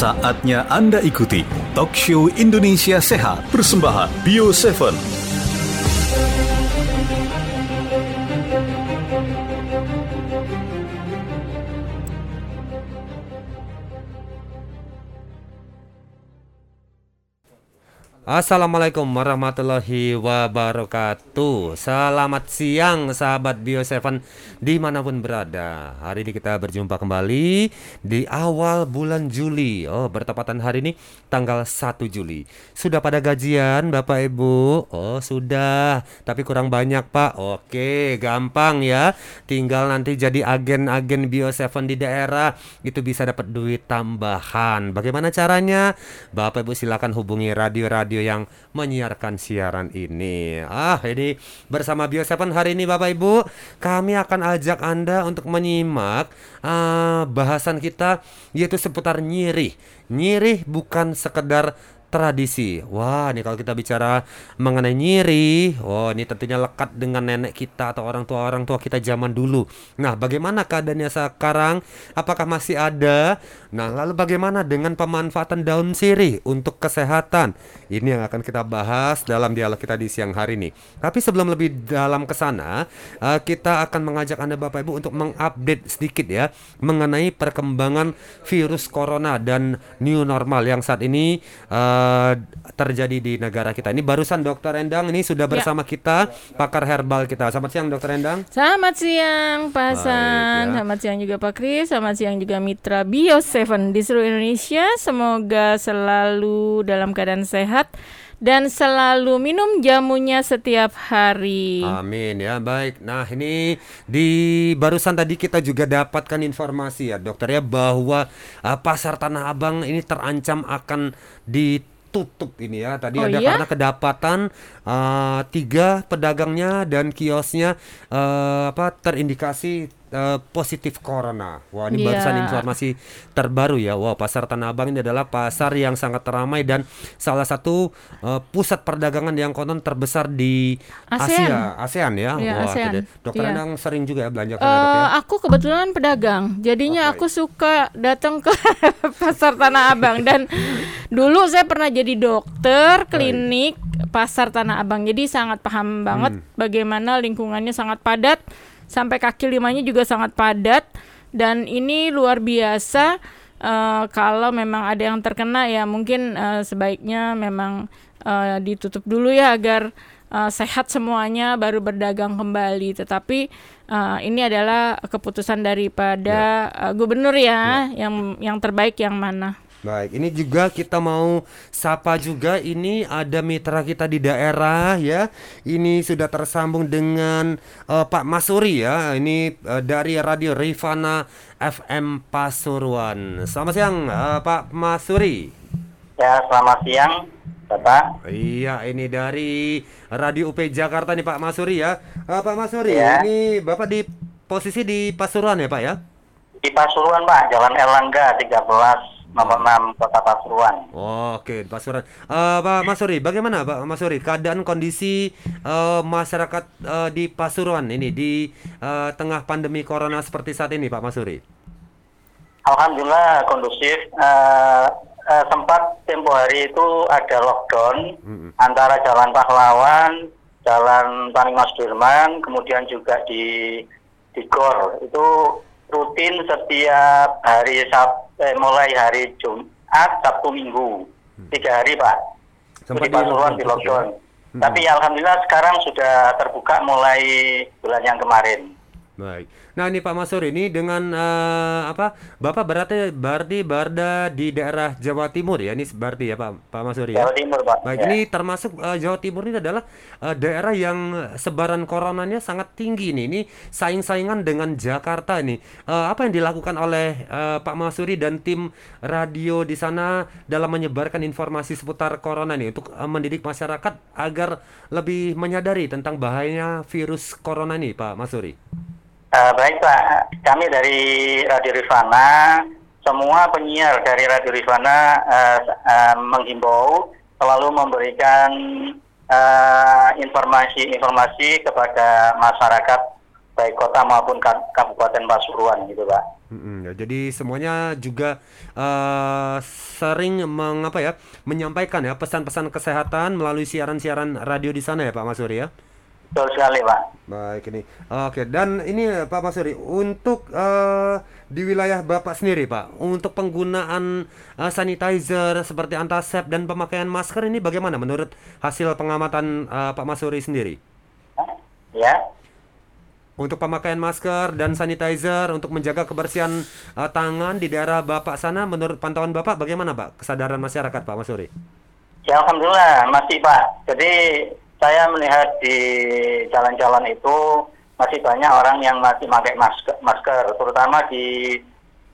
Saatnya Anda ikuti Talk Show Indonesia Sehat Persembahan Bio 7. Assalamualaikum warahmatullahi wabarakatuh. Selamat siang sahabat Bio7 di mana pun berada. Hari ini kita berjumpa kembali di awal bulan Juli. Oh bertepatan hari ini tanggal 1 Juli. Sudah pada gajian Bapak Ibu? Oh sudah. Tapi kurang banyak Pak. Oke gampang ya. Tinggal nanti jadi agen-agen Bio7 di daerah. Itu bisa dapat duit tambahan. Bagaimana caranya? Bapak Ibu silakan hubungi radio-radio yang menyiarkan siaran ini. Ah, ini bersama Bio7 hari ini Bapak Ibu, kami akan ajak Anda untuk menyimak uh, bahasan kita yaitu seputar nyirih. Nyirih bukan sekedar tradisi. Wah, ini kalau kita bicara mengenai nyiri, oh ini tentunya lekat dengan nenek kita atau orang tua orang tua kita zaman dulu. Nah, bagaimana keadaannya sekarang? Apakah masih ada? Nah, lalu bagaimana dengan pemanfaatan daun sirih untuk kesehatan? Ini yang akan kita bahas dalam dialog kita di siang hari ini. Tapi sebelum lebih dalam ke sana, uh, kita akan mengajak Anda Bapak Ibu untuk mengupdate sedikit ya mengenai perkembangan virus corona dan new normal yang saat ini uh, terjadi di negara kita. Ini barusan Dokter Endang ini sudah ya. bersama ya. kita pakar herbal kita. Selamat siang Dokter Endang. Selamat siang Pak Hasan. Ya. Selamat siang juga Pak Kris. Selamat siang juga Mitra Bio 7 di seluruh Indonesia. Semoga selalu dalam keadaan sehat dan selalu minum jamunya setiap hari. Amin ya baik. Nah ini di barusan tadi kita juga dapatkan informasi ya dokter ya bahwa uh, pasar Tanah Abang ini terancam akan ditutup ini ya. Tadi oh, ada iya? karena kedapatan uh, tiga pedagangnya dan kiosnya uh, apa terindikasi uh, positif corona. Wah, ini yeah. barusan informasi terbaru ya. Wah, pasar Tanah Abang ini adalah pasar yang sangat ramai dan salah satu uh, pusat perdagangan yang konon terbesar di ASEAN. Asia, ASEAN ya. Yeah, Wah, ASEAN. dokter yeah. Endang sering juga ya belanja uh, ya? Aku kebetulan pedagang. Jadinya okay. aku suka datang ke pasar Tanah Abang dan dulu saya pernah jadi dokter klinik pasar Tanah Abang. Jadi sangat paham banget hmm. bagaimana lingkungannya sangat padat sampai kaki limanya juga sangat padat. Dan ini luar biasa uh, kalau memang ada yang terkena ya mungkin uh, sebaiknya memang uh, ditutup dulu ya agar uh, sehat semuanya baru berdagang kembali. Tetapi uh, ini adalah keputusan daripada ya. uh, gubernur ya, ya. yang yang terbaik yang mana Baik, ini juga kita mau sapa juga ini ada mitra kita di daerah ya. Ini sudah tersambung dengan uh, Pak Masuri ya. Ini uh, dari Radio Rifana FM Pasuruan. Selamat siang uh, Pak Masuri. Ya, selamat siang Bapak. Iya, ini dari Radio UP Jakarta nih Pak Masuri ya. Uh, Pak Masuri, ya. ini Bapak di posisi di Pasuruan ya Pak ya? Di Pasuruan Pak, Jalan Erlangga 13 nomor 6 Kota Pasuruan. Oh, Oke, okay. Pasuruan. Uh, Pak Masuri, bagaimana Pak Masuri keadaan kondisi uh, masyarakat uh, di Pasuruan ini di uh, tengah pandemi corona seperti saat ini, Pak Masuri? Alhamdulillah kondusif. Uh, uh, sempat tempo hari itu ada lockdown mm-hmm. antara Jalan Pahlawan, Jalan Paling Mas Dirman, kemudian juga di di Gor itu rutin setiap hari Sabtu eh, mulai hari Jumat, Sabtu, Minggu. Hmm. Tiga hari, Pak. Sempat di Pasuruan di lockdown. Hmm. Tapi alhamdulillah sekarang sudah terbuka mulai bulan yang kemarin. Baik. Nah ini Pak Masur ini dengan uh, apa Bapak berarti berarti berada di daerah Jawa Timur ya ini berarti ya Pak Pak Masur ya. Jawa Timur Pak. Baik ya. ini termasuk uh, Jawa Timur ini adalah uh, daerah yang sebaran coronanya sangat tinggi nih. Ini saing-saingan dengan Jakarta ini. Uh, apa yang dilakukan oleh uh, Pak Masuri dan tim radio di sana dalam menyebarkan informasi seputar corona nih untuk uh, mendidik masyarakat agar lebih menyadari tentang bahayanya virus corona ini Pak Masuri. Uh, baik Pak, kami dari Radio Rifana, semua penyiar dari Radio Rifana uh, uh, menghimbau selalu memberikan informasi-informasi uh, kepada masyarakat baik kota maupun kabupaten Pasuruan gitu Pak. Mm-mm, ya, jadi semuanya juga eh, sering mengapa ya menyampaikan ya pesan-pesan kesehatan melalui siaran-siaran radio di sana ya Pak Masuri ya. Betul sekali, Pak. Baik ini. Oke, dan ini Pak Masuri untuk eh, di wilayah Bapak sendiri, Pak, untuk penggunaan eh, sanitizer seperti antasep dan pemakaian masker ini bagaimana menurut hasil pengamatan eh, Pak Masuri sendiri? Ya. Untuk pemakaian masker dan sanitizer untuk menjaga kebersihan eh, tangan di daerah Bapak sana menurut pantauan Bapak bagaimana, Pak? Kesadaran masyarakat, Pak Masuri? Ya alhamdulillah masih Pak. Jadi saya melihat di jalan-jalan itu masih banyak orang yang masih pakai masker, masker terutama di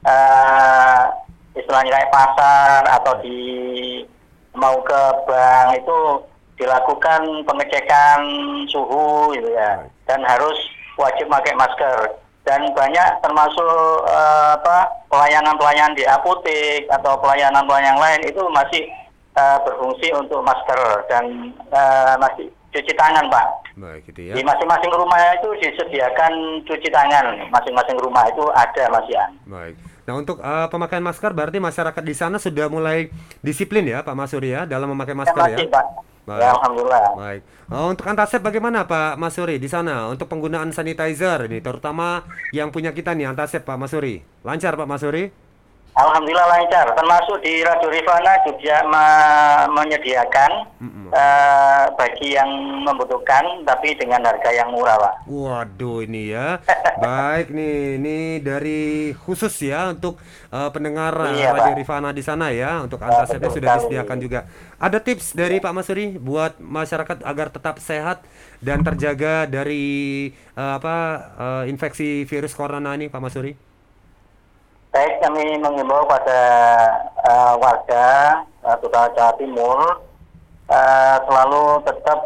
eh, istilahnya kayak pasar atau di mau ke bank itu dilakukan pengecekan suhu gitu ya. Dan harus wajib pakai masker. Dan banyak termasuk eh, apa pelayanan-pelayanan di apotek atau pelayanan-pelayanan lain itu masih eh, berfungsi untuk masker dan eh, masih cuci tangan pak Baik, gitu di ya. masing-masing rumah itu disediakan cuci tangan masing-masing rumah itu ada mas ya Baik. Nah, untuk eh, pemakaian masker berarti masyarakat di sana sudah mulai disiplin ya, Pak Masuri ya, dalam memakai Ya, masker ya. masih pak Baik. ya alhamdulillah Baik. Oh, untuk antasep bagaimana Pak Masuri di sana untuk penggunaan sanitizer ini terutama yang punya kita nih antasep Pak Masuri. Lancar Pak Masuri? Alhamdulillah lancar, termasuk di Radio Rifana juga me- menyediakan eh, bagi yang membutuhkan, tapi dengan harga yang murah, Pak. Waduh ini ya. Baik nih, ini dari khusus ya untuk eh, pendengar eh, Iya, Radio Pak. Rifana di sana ya untuk Ya, antasepnya sudah disediakan juga. Ada tips dari Pak Masuri buat masyarakat agar tetap sehat dan terjaga dari eh, apa eh, infeksi virus corona ini Pak Masuri? Baik, kami mengimbau pada eh, warga terutama Jawa Timur eh, selalu tetap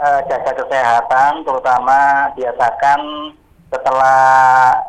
eh, jaga kesehatan, terutama biasakan setelah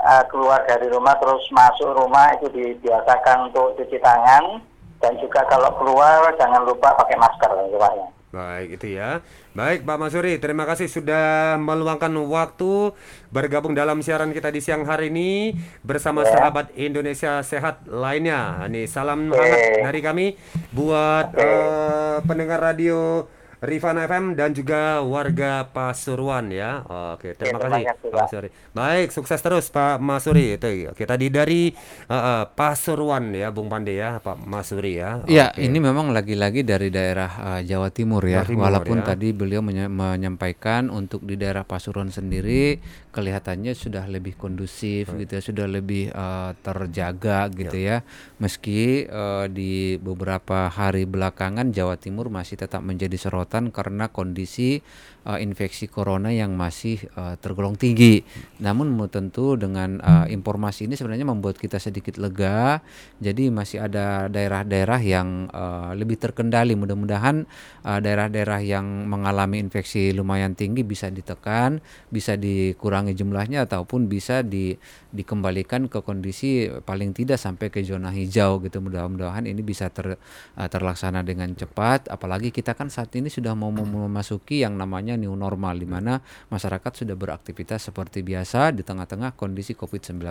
eh, keluar dari rumah terus masuk rumah itu dibiasakan untuk cuci tangan dan juga kalau keluar jangan lupa pakai masker, gitu, Pak, ya. Baik, itu ya. Baik, Pak Masuri, terima kasih sudah meluangkan waktu bergabung dalam siaran kita di siang hari ini bersama Ya. sahabat Indonesia Sehat lainnya. Ini salam hangat dari kami buat eh, pendengar radio Rifan FM dan juga warga Pasuruan ya. Oke, terima terima kasih kasih, Pak. Masuri. Baik, sukses terus Pak Masuri. Itu kita di dari eh, eh, Pasuruan ya, Bung Pande ya, Pak Masuri ya. Ya, Oke. ini memang lagi-lagi dari daerah uh, Jawa Timur ya. Jawa Timur, Walaupun ya. tadi beliau menye- menyampaikan untuk di daerah Pasuruan sendiri kelihatannya sudah lebih kondusif gitu ya, sudah lebih uh, terjaga gitu ya. Meski uh, di beberapa hari belakangan Jawa Timur masih tetap menjadi sorotan karena kondisi uh, infeksi corona yang masih uh, tergolong tinggi. Namun tentu dengan uh, informasi ini sebenarnya membuat kita sedikit lega. Jadi masih ada daerah-daerah yang uh, lebih terkendali. Mudah-mudahan uh, daerah-daerah yang mengalami infeksi lumayan tinggi bisa ditekan, bisa dikurangi jumlahnya ataupun bisa di dikembalikan ke kondisi paling tidak sampai ke zona hijau gitu. Mudah-mudahan ini bisa ter, uh, terlaksana dengan cepat. Apalagi kita kan saat ini sudah mau mem- memasuki yang namanya new normal di mana masyarakat sudah beraktivitas seperti biasa di tengah-tengah kondisi COVID-19.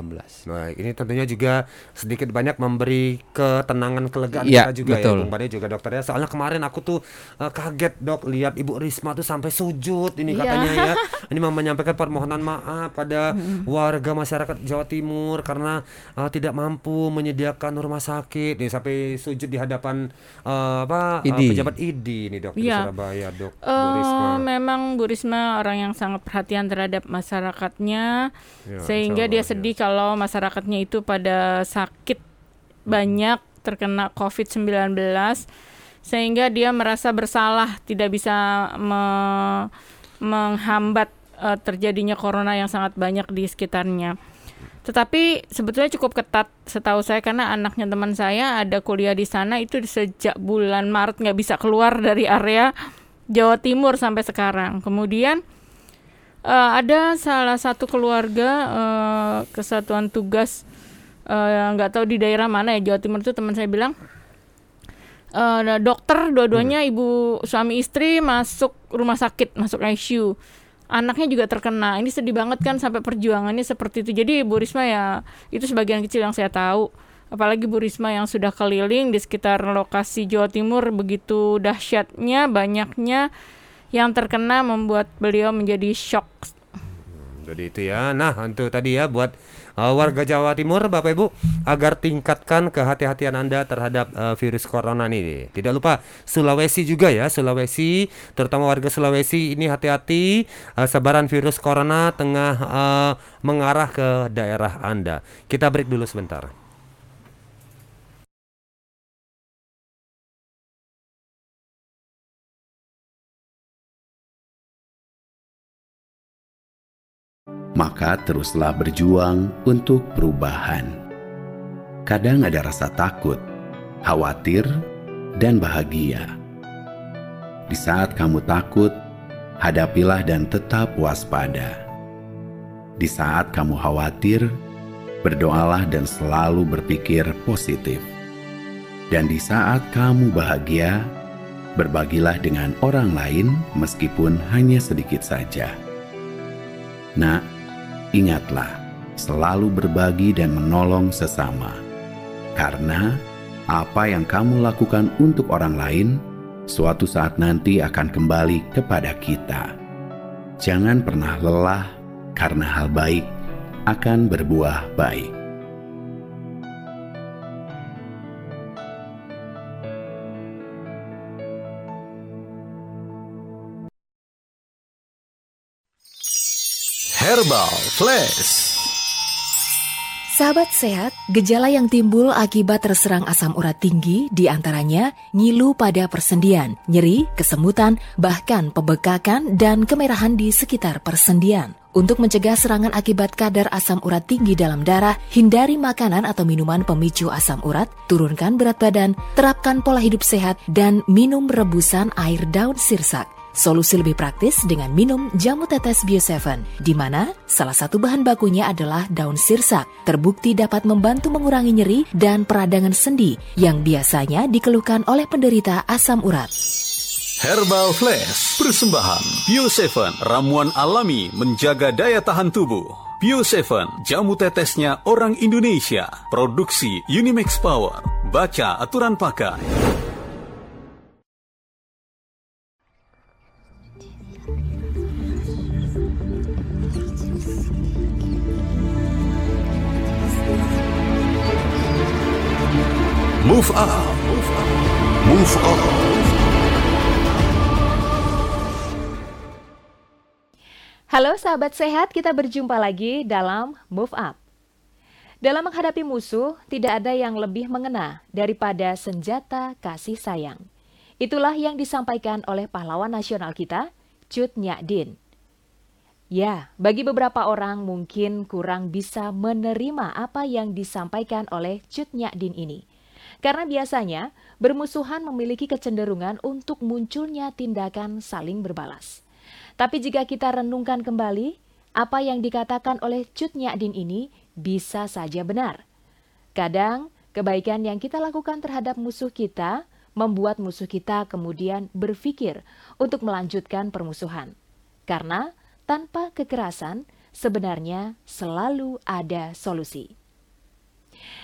Baik, ini tentunya juga sedikit banyak memberi ketenangan kelegaan Iya, kita juga betul. ya, Bung Bade juga dokter ya. Soalnya kemarin aku tuh eh, kaget dok lihat Ibu Risma tuh sampai sujud ini Iya. katanya ya. Ini mau menyampaikan permohonan maaf pada warga masyarakat Jawa Timur karena eh, tidak mampu menyediakan rumah sakit. Nih sampai sujud di hadapan eh, apa ID. pejabat ID nih dok di Iya. Surabaya dok. Bu Eh, Risma. memang Bu Risma orang yang sangat perhatian terhadap masyarakatnya, Ya, sehingga dia Allah, sedih kalau masyarakatnya itu pada sakit banyak terkena COVID-19, sehingga dia merasa bersalah tidak bisa me- menghambat eh, terjadinya corona yang sangat banyak di sekitarnya. Tetapi sebetulnya cukup ketat setahu saya karena anaknya teman saya ada kuliah di sana itu sejak bulan Maret nggak bisa keluar dari area Jawa Timur sampai sekarang. Kemudian eh, ada salah satu keluarga eh, kesatuan tugas eh, nggak tahu di daerah mana ya Jawa Timur itu teman saya bilang ada dokter dua-duanya ibu suami istri masuk rumah sakit masuk ICU anaknya juga terkena. Ini sedih banget kan sampai perjuangannya seperti itu. Jadi Bu Risma ya itu sebagian kecil yang saya tahu. Apalagi Bu Risma yang sudah keliling di sekitar lokasi Jawa Timur begitu dahsyatnya, banyaknya yang terkena membuat beliau menjadi shock. Jadi itu ya. Nah, untuk tadi ya buat uh, warga Jawa Timur Bapak Ibu agar tingkatkan kehati-hatian Anda terhadap uh, virus corona ini. Tidak lupa Sulawesi juga ya, Sulawesi terutama warga Sulawesi ini hati-hati uh, sebaran virus corona tengah uh, mengarah ke daerah Anda. Kita break dulu sebentar. Maka teruslah berjuang untuk perubahan. Kadang ada rasa takut, khawatir, dan bahagia. Di saat kamu takut, hadapilah dan tetap waspada. Di saat kamu khawatir, berdoalah dan selalu berpikir positif. Dan di saat kamu bahagia, berbagilah dengan orang lain meskipun hanya sedikit saja. Nak, Ingatlah, selalu berbagi dan menolong sesama. Karena apa yang kamu lakukan untuk orang lain, suatu saat nanti akan kembali kepada kita. Jangan pernah lelah, karena hal baik akan berbuah baik. Herbal Flash. Sahabat sehat, gejala yang timbul akibat terserang asam urat tinggi di antaranya ngilu pada persendian, nyeri, kesemutan, bahkan pembekakan dan kemerahan di sekitar persendian. Untuk mencegah serangan akibat kadar asam urat tinggi dalam darah, hindari makanan atau minuman pemicu asam urat, turunkan berat badan, terapkan pola hidup sehat, dan minum rebusan air daun sirsak. Solusi lebih praktis dengan minum jamu tetes Bio7, di mana salah satu bahan bakunya adalah daun sirsak. Terbukti dapat membantu mengurangi nyeri dan peradangan sendi yang biasanya dikeluhkan oleh penderita asam urat. Herbal Flash, persembahan Bio7, ramuan alami menjaga daya tahan tubuh. Bio7, jamu tetesnya orang Indonesia. Produksi Unimax Power. Baca aturan pakai. Move up, move on. Halo sahabat sehat, kita berjumpa lagi dalam Move Up. Dalam menghadapi musuh, tidak ada yang lebih mengena daripada senjata kasih sayang. Itulah yang disampaikan oleh pahlawan nasional kita, Cut Nyadin. Ya, bagi beberapa orang mungkin kurang bisa menerima apa yang disampaikan oleh Cut Nyadin ini – karena biasanya bermusuhan memiliki kecenderungan untuk munculnya tindakan saling berbalas. Tapi jika kita renungkan kembali, apa yang dikatakan oleh Cut Nyadin ini bisa saja benar. Kadang, kebaikan yang kita lakukan terhadap musuh kita membuat musuh kita kemudian berpikir untuk melanjutkan permusuhan. Karena tanpa kekerasan, sebenarnya selalu ada solusi.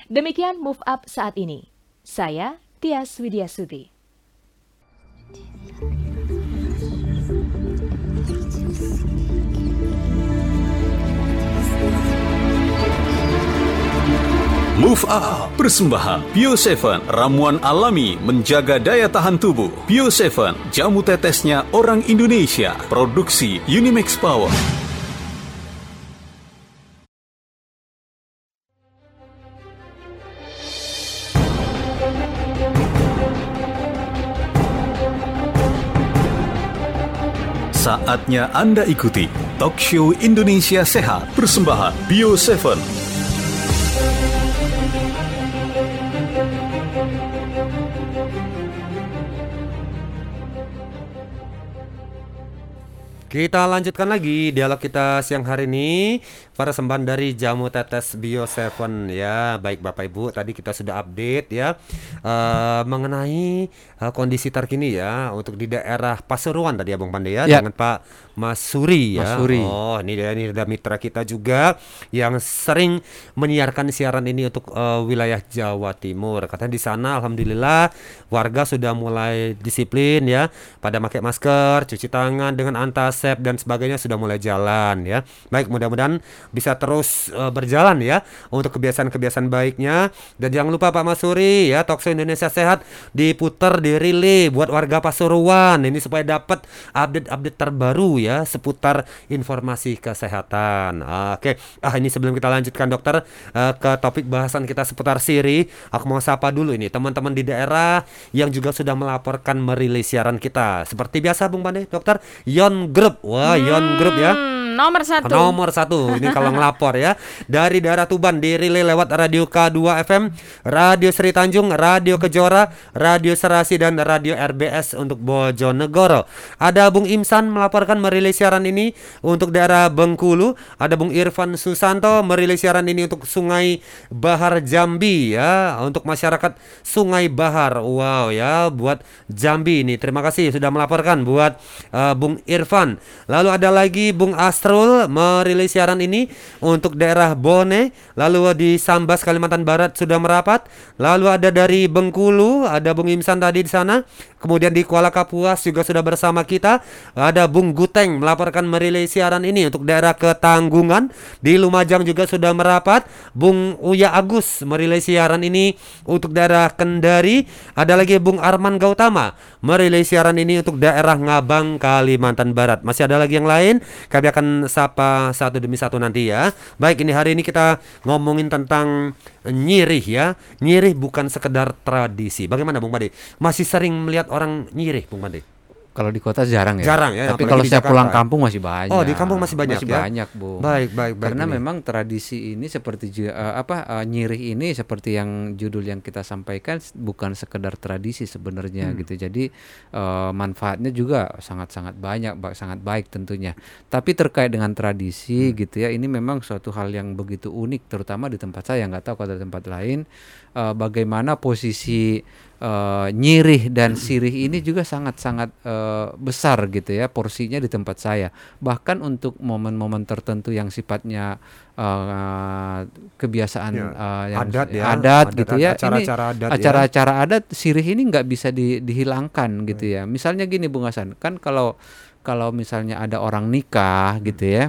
Demikian move up saat ini. Saya Tias Widiasuti. Move Up, persembahan Bio7, ramuan alami menjaga daya tahan tubuh. Bio7, jamu tetesnya orang Indonesia. Produksi Unimax Power. Saatnya Anda ikuti Talk Show Indonesia Sehat Persembahan Bio7 Kita lanjutkan lagi dialog kita siang hari ini persembahan dari jamu tetes Bio Seven ya. Baik Bapak Ibu, tadi kita sudah update ya uh, mengenai uh, kondisi terkini ya untuk di daerah Pasuruan tadi ya Bang Pandey ya, Ya. dengan Pak Mas Suri ya. Mas Suri. Oh, ini dia ini ada mitra kita juga yang sering menyiarkan siaran ini untuk uh, wilayah Jawa Timur. Katanya di sana alhamdulillah warga sudah mulai disiplin ya pada pakai masker, cuci tangan dengan antasep dan sebagainya sudah mulai jalan ya. Baik, mudah-mudahan bisa terus uh, berjalan ya untuk kebiasaan-kebiasaan baiknya dan jangan lupa Pak Masuri ya Talkshow Indonesia Sehat diputar dirilai buat warga Pasuruan ini supaya dapat update-update terbaru ya seputar informasi kesehatan. Oke, ah ini sebelum kita lanjutkan dokter eh, ke topik bahasan kita seputar Siri, aku mau sapa dulu ini teman-teman di daerah yang juga sudah melaporkan merilis siaran kita. Seperti biasa Bung Pandey, dokter Yon Group. Wah, Yon Group ya. Nomor satu. Nomor satu ini kalau ngelapor ya dari daerah Tuban dirilai lewat radio K2 FM, Radio Sri Tanjung, Radio Kejora, Radio Serasi dan Radio RBS untuk Bojonegoro. Ada Bung Imsan melaporkan merilis siaran ini untuk daerah Bengkulu. Ada Bung Irfan Susanto merilis siaran ini untuk Sungai Bahar Jambi ya untuk masyarakat Sungai Bahar. Wow ya buat Jambi ini. Terima kasih sudah melaporkan buat uh, Bung Irfan. Lalu ada lagi Bung Astrul merilis siaran ini untuk daerah Bone, lalu di Sambas Kalimantan Barat sudah merapat, lalu ada dari Bengkulu, ada Bung Imsan tadi di sana, kemudian di Kuala Kapuas juga sudah bersama kita, ada Bung Guteng melaporkan merilis siaran ini untuk daerah Ketanggungan, di Lumajang juga sudah merapat, Bung Uya Agus merilis siaran ini untuk daerah Kendari, ada lagi Bung Arman Gautama merilis siaran ini untuk daerah Ngabang Kalimantan Barat. Masih ada lagi yang lain, kami akan sapa satu demi satu nanti ya. Baik, ini hari ini kita ngomongin tentang nyirih ya. Nyirih bukan sekedar tradisi. Bagaimana Bung Pade? Masih sering melihat orang nyirih, Bung Pade? Kalau di kota jarang ya. Jarang ya, Tapi kalau saya Jakarta. pulang kampung masih banyak. Oh, di kampung masih banyak Masih ya? banyak, Bu. Baik, baik, baik. Karena ini. memang tradisi ini seperti eh, apa eh, nyirih ini seperti yang judul yang kita sampaikan bukan sekedar tradisi sebenarnya Hmm. gitu. Jadi eh, manfaatnya juga sangat-sangat banyak, ba- sangat baik tentunya. Tapi terkait dengan tradisi Hmm. gitu ya, ini memang suatu hal yang begitu unik terutama di tempat saya nggak tahu kalau di tempat lain eh, bagaimana posisi eh, nyirih dan sirih ini juga sangat-sangat eh, besar gitu ya porsinya di tempat saya. Bahkan untuk momen-momen tertentu yang sifatnya eh, kebiasaan Ya, eh, yang adat ya, adat adat- gitu ya. acara-acara ini adat ya. acara-acara adat sirih ini nggak bisa di- dihilangkan gitu ya. Misalnya gini Bung Hasan, kan kalau kalau misalnya ada orang nikah gitu ya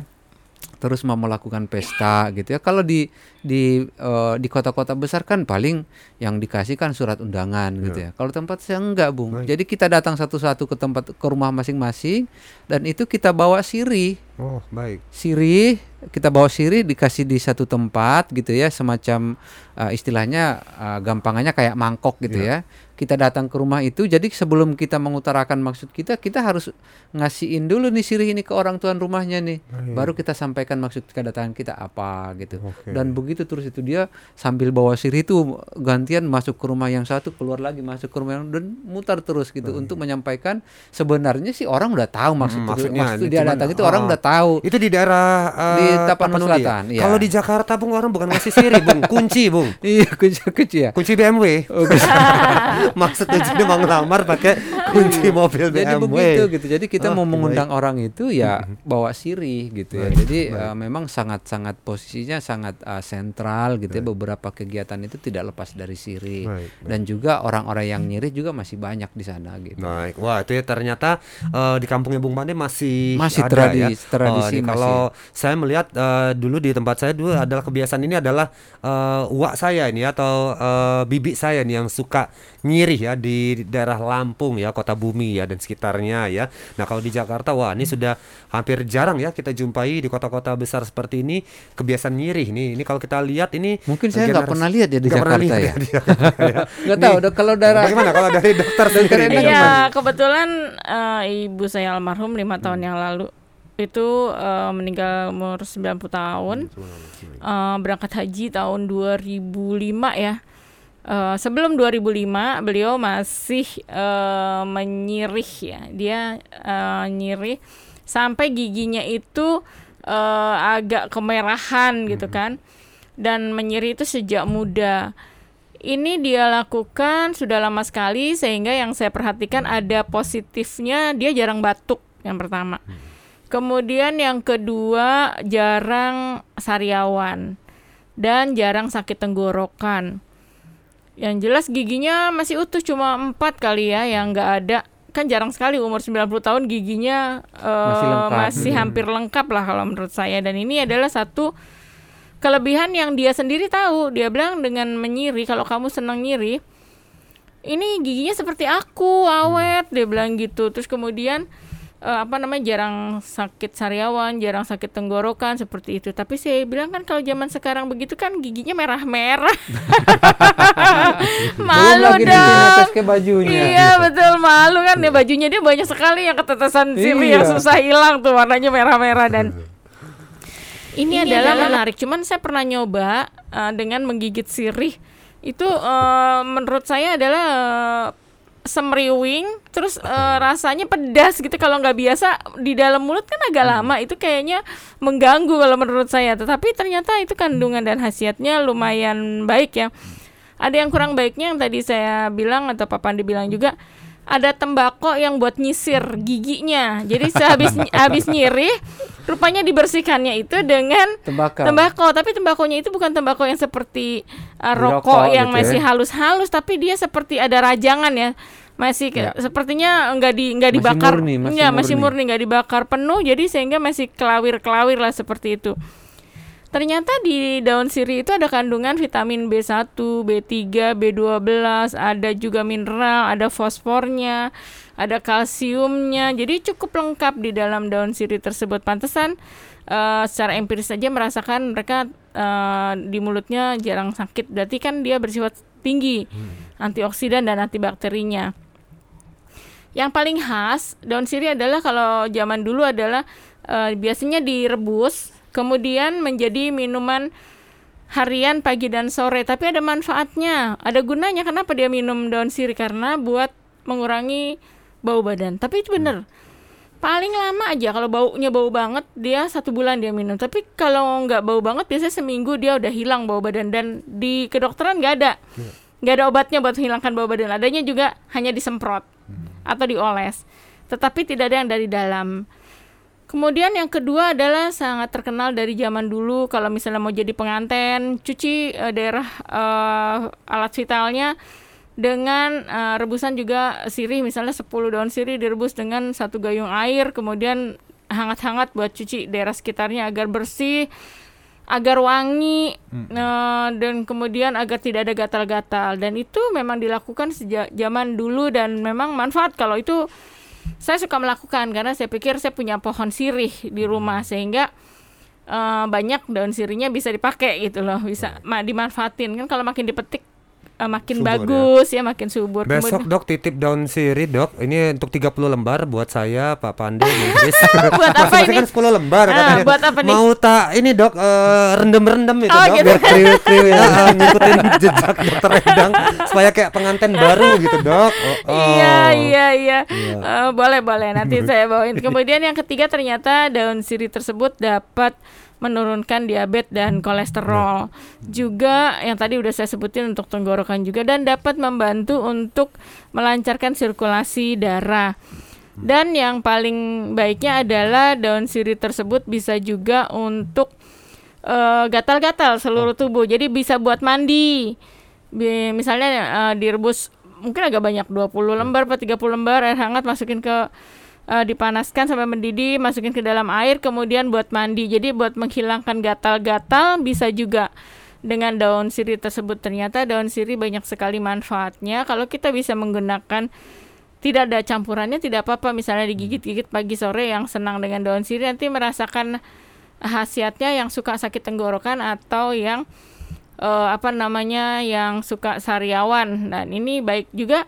terus mau melakukan pesta gitu ya. Kalau di di eh, di kota-kota besar kan paling yang dikasih kan surat undangan gitu ya. Kalau tempat saya enggak, Bung. Baik. Jadi kita datang satu-satu ke tempat ke rumah masing-masing dan itu kita bawa sirih. Oh, baik. Sirih, kita bawa sirih dikasih di satu tempat gitu ya, semacam eh, istilahnya eh, gampangannya kayak mangkok gitu ya. Kita datang ke rumah itu, jadi sebelum kita mengutarakan maksud kita, kita harus ngasihin dulu nih sirih ini ke orang tuan rumahnya nih. Baru kita sampaikan maksud kedatangan kita apa gitu. Oke. Dan begitu terus itu dia sambil bawa sirih itu gantian masuk ke rumah yang satu, keluar lagi masuk ke rumah yang dan mutar terus gitu untuk menyampaikan sebenarnya sih orang udah tahu maksud Hmm, maksudnya maksud dia cuman, datang itu orang ah, udah tahu. Itu di daerah eh, Di Tapanuli ya? Selatan, iya. Kalau di Jakarta Bung orang bukan ngasih siri, Bung, kunci, Bung. Iya, kunci-kunci ya. Kunci BMW. Oh, Maksudnya jadi mau ngelamar pakai kunci mobil BMW. Jadi begitu gitu. Jadi kita Oh, mau baik. mengundang orang itu ya bawa siri gitu ya. Baik, Jadi eh, memang sangat-sangat posisinya sangat eh, sentral gitu ya. Beberapa kegiatan itu tidak lepas dari siri. Baik, Dan juga orang-orang yang nyiri juga masih banyak di sana gitu. Baik, wah itu ya ternyata eh, di kampungnya Bung Pande masih Masih ada tradisi- ya. tradisi ini kalau saya melihat eh, dulu di tempat saya dulu adalah kebiasaan ini adalah eh, uak saya ini atau eh, bibi saya nih yang suka nyirih ya di daerah Lampung ya, Kota Bumi ya dan sekitarnya ya. Nah kalau di Jakarta wah ini sudah hampir jarang ya kita jumpai di kota-kota besar seperti ini kebiasaan nyirih nih. Ini kalau kita lihat ini Mungkin saya nggak pernah lihat ya di pernah Jakarta lihat ya. Jakarta ya. Nggak tahu. Nih, udah kalau daerah Bagaimana kalau dari dokter sendiri? Iya, kebetulan eh, ibu saya almarhum lima tahun Hmm. yang lalu itu eh, meninggal umur 90 tahun. Eh, berangkat haji tahun 2005 ya. Eh, sebelum 2005 beliau masih eh, menyirih ya. Dia eh, nyirih sampai giginya itu uh, agak kemerahan gitu kan dan menyeri itu sejak muda. Ini dia lakukan sudah lama sekali sehingga yang saya perhatikan ada positifnya dia jarang batuk yang pertama. Kemudian yang kedua jarang sariawan dan jarang sakit tenggorokan. Yang jelas giginya masih utuh cuma empat kali ya yang nggak ada. Kan jarang sekali umur 90 tahun giginya uh, Masih lengkap. masih Hmm. hampir lengkap lah kalau menurut saya. Dan ini adalah satu kelebihan yang dia sendiri tahu. Dia bilang dengan menyiri kalau kamu senang nyiri ini giginya seperti aku awet dia bilang gitu. Terus kemudian eh, apa namanya jarang sakit sariawan jarang sakit tenggorokan seperti itu tapi saya bilang kan kalau zaman sekarang begitu kan giginya merah-merah malu lagi dong ke bajunya. iya betul malu kan ya bajunya dia banyak sekali yang ketetesan sirih yang Iya. susah hilang tuh warnanya merah-merah dan ini, adalah menarik. Cuman saya pernah nyoba uh, dengan menggigit sirih. Itu uh, menurut saya adalah uh, semriwing, terus uh, rasanya pedas gitu. Kalau nggak biasa di dalam mulut kan agak lama. Itu kayaknya mengganggu kalau menurut saya. Tetapi ternyata itu kandungan dan khasiatnya lumayan baik ya. Ada yang kurang baiknya yang tadi saya bilang atau Pak Pandi bilang juga ada tembakau yang buat nyisir giginya. Jadi sehabis habis nyirih, rupanya dibersihkannya itu dengan Tembakau. tembakau. Tapi tembakonya itu bukan tembakau yang seperti uh, rokok rokok yang gitu ya. masih halus-halus, tapi dia seperti ada rajangan ya. Masih ke- sepertinya enggak di enggak Masih dibakar. murni, masih masih murni. murni enggak dibakar penuh, jadi sehingga masih kelawir-kelawir lah seperti itu. Ternyata di daun sirih itu ada kandungan vitamin B1, B3, B12, ada juga mineral, ada fosfornya, ada kalsiumnya. Jadi cukup lengkap di dalam daun sirih tersebut. Pantesan eh, secara empiris saja merasakan mereka eh, di mulutnya jarang sakit. Berarti kan dia bersifat tinggi antioksidan dan antibakterinya. Yang paling khas daun sirih adalah kalau zaman dulu adalah eh, biasanya direbus, kemudian menjadi minuman harian pagi dan sore. Tapi ada manfaatnya, ada gunanya. Kenapa dia minum daun sirih? Karena buat mengurangi bau badan. Tapi itu bener. Paling lama aja kalau baunya bau banget dia satu bulan dia minum. Tapi kalau nggak bau banget biasanya seminggu dia udah hilang bau badan dan di kedokteran nggak ada nggak ada obatnya buat menghilangkan bau badan. Adanya juga hanya disemprot atau dioles. Tetapi tidak ada yang dari dalam. Kemudian yang kedua adalah sangat terkenal dari zaman dulu. Kalau misalnya mau jadi pengantin, cuci eh, daerah eh, alat vitalnya dengan eh, rebusan juga sirih. Misalnya 10 daun sirih direbus dengan satu gayung air. Kemudian hangat-hangat buat cuci daerah sekitarnya agar bersih agar wangi eh, dan kemudian agar tidak ada gatal-gatal. Dan itu memang dilakukan sejak zaman dulu dan memang manfaat. Kalau itu saya suka melakukan karena saya pikir saya punya pohon sirih di rumah sehingga eh, banyak daun sirihnya bisa dipakai gitu loh bisa ma- dimanfaatin. Kan kalau makin dipetik eh, makin Subur ya. bagus ya. makin subur Besok Kemudian- dok titip daun sirih dok. Ini untuk 30 lembar buat saya Pak Idris. Buat apa ini? kan 10 lembar Ah, katanya. buat apa nih? Mau tak ini dok eh, rendem-rendem itu Oh, dok gitu. biar kriu-kriu ya ah, ngikutin jejak dokter Endang supaya kayak pengantin baru gitu dok. Oh, oh. Iya iya iya. Eh, boleh boleh nanti saya bawain. Kemudian yang ketiga ternyata daun sirih tersebut dapat menurunkan diabetes dan kolesterol. Juga yang tadi udah saya sebutin untuk tenggorokan juga dan dapat membantu untuk melancarkan sirkulasi darah. Dan yang paling baiknya adalah daun sirih tersebut bisa juga untuk eh, gatal-gatal seluruh tubuh. Jadi bisa buat mandi. Bi- misalnya eh, direbus mungkin agak banyak 20 lembar atau 30 lembar air hangat masukin ke eh, dipanaskan sampai mendidih, masukin ke dalam air kemudian buat mandi. Jadi buat menghilangkan gatal-gatal bisa juga dengan daun sirih tersebut. Ternyata daun sirih banyak sekali manfaatnya. Kalau kita bisa menggunakan tidak ada campurannya tidak apa-apa. Misalnya digigit-gigit pagi sore yang senang dengan daun sirih nanti merasakan khasiatnya yang suka sakit tenggorokan atau yang eh, apa namanya yang suka sariawan. Dan ini baik juga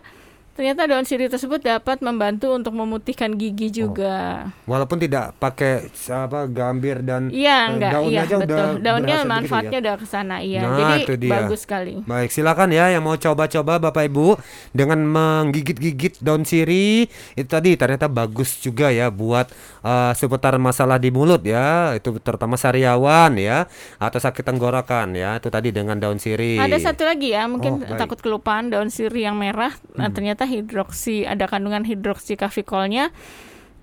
ternyata daun sirih tersebut dapat membantu untuk memutihkan gigi juga. Walaupun tidak pakai apa gambir dan Iya, eh, enggak, daunnya iya aja betul. udah Daunnya begitu manfaatnya ya. udah ke sana, iya. Nah, Jadi itu dia. bagus sekali. Baik, silakan ya yang mau coba-coba Bapak Ibu dengan menggigit-gigit daun sirih itu tadi ternyata bagus juga ya buat eh, seputar masalah di mulut ya, itu terutama sariawan ya atau sakit tenggorokan ya, itu tadi dengan daun sirih. Ada satu lagi ya, mungkin Oh, baik. takut kelupaan daun sirih yang merah. Nah, ternyata hidroksi ada kandungan hidroksikafikolnya.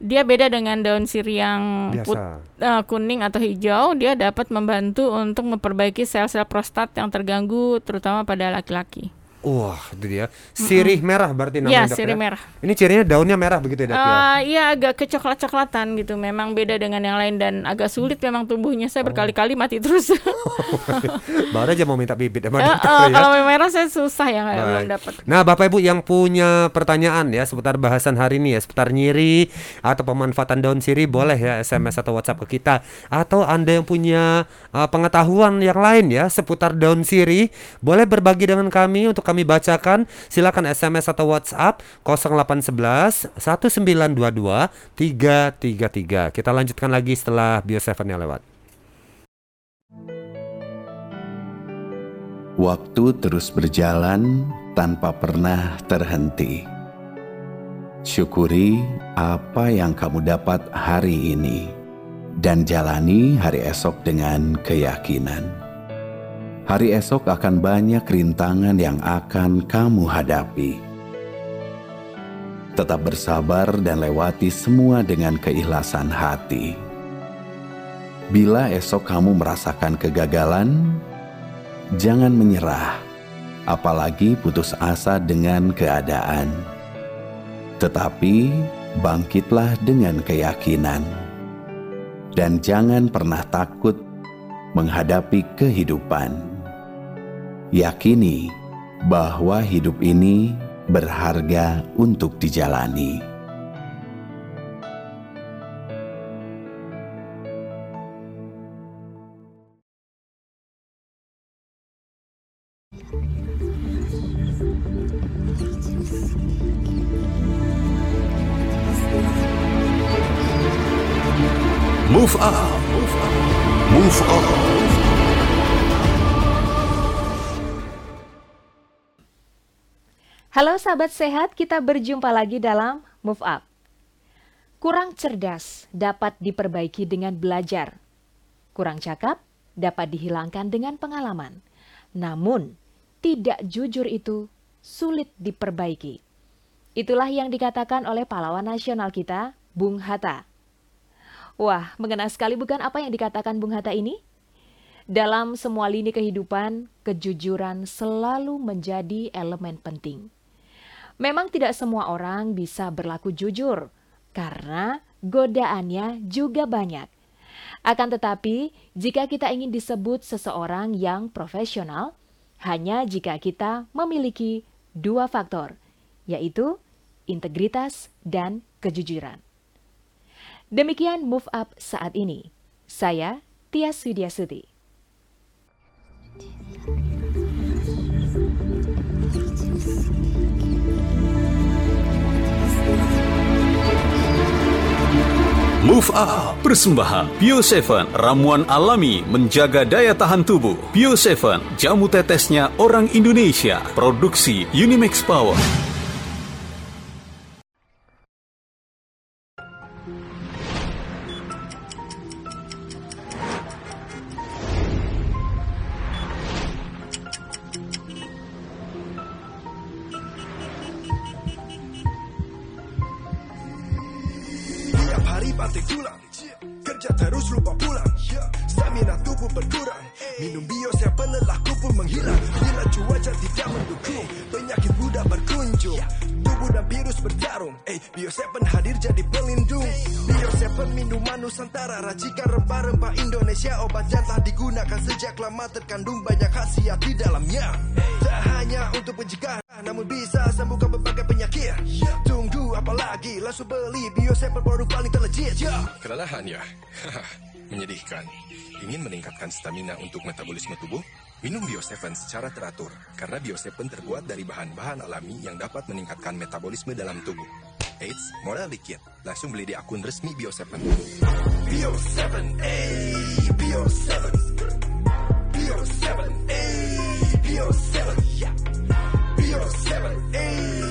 Dia beda dengan daun sirih yang put- eh, kuning atau hijau. Dia dapat membantu untuk memperbaiki sel-sel prostat yang terganggu, terutama pada laki-laki. Wah, itu dia. Sirih merah berarti Iya, namanya. Dok, sirih ya? merah. Ini cirinya daunnya merah begitu ya, Dok, ya? Eh, Iya agak kecoklat-coklatan gitu. Memang beda dengan yang lain dan agak sulit memang tumbuhnya. Saya berkali-kali mati terus. Baru aja mau minta bibit Eh, dokter eh, ya. Kalau merah saya susah ya nggak- belum Baik. dapat. Nah, Bapak Ibu yang punya pertanyaan ya seputar bahasan hari ini ya, seputar nyiri atau pemanfaatan daun sirih boleh ya SMS atau WhatsApp ke kita. Atau Anda yang punya uh, pengetahuan yang lain ya seputar daun sirih, boleh berbagi dengan kami untuk kami bacakan. Silakan SMS atau WhatsApp 0811 1922 333. Kita lanjutkan lagi setelah Bio 7 yang lewat. Waktu terus berjalan tanpa pernah terhenti. Syukuri apa yang kamu dapat hari ini dan jalani hari esok dengan keyakinan. Hari esok akan banyak rintangan yang akan kamu hadapi. Tetap bersabar dan lewati semua dengan keikhlasan hati. Bila esok kamu merasakan kegagalan, jangan menyerah, apalagi putus asa dengan keadaan. Tetapi bangkitlah dengan keyakinan, dan jangan pernah takut menghadapi kehidupan. Yakini bahwa hidup ini berharga untuk dijalani. Halo sahabat sehat, kita berjumpa lagi dalam Move Up. Kurang cerdas dapat diperbaiki dengan belajar. Kurang cakap dapat dihilangkan dengan pengalaman. Namun, tidak jujur itu sulit diperbaiki. Itulah yang dikatakan oleh pahlawan nasional kita, Bung Hatta. Wah, mengena sekali bukan apa yang dikatakan Bung Hatta ini? Dalam semua lini kehidupan, kejujuran selalu menjadi elemen penting. Memang tidak semua orang bisa berlaku jujur, karena godaannya juga banyak. Akan tetapi, jika kita ingin disebut seseorang yang profesional, hanya jika kita memiliki dua faktor, yaitu integritas dan kejujuran. Demikian move up saat ini. Saya Tias Widiasuti. Move Up. Persembahan Bio 7 Ramuan alami menjaga daya tahan tubuh. Bio 7 Jamu tetesnya orang Indonesia. Produksi Unimax Power tubuh? Minum Bio 7 secara teratur, karena Bio 7 terbuat dari bahan-bahan alami yang dapat meningkatkan metabolisme dalam tubuh. Eits, modal dikit. Langsung beli di akun resmi Bio 7. Bio 7 eh Bio 7 Bio 7 eh Bio 7 Ya Bio 7 eh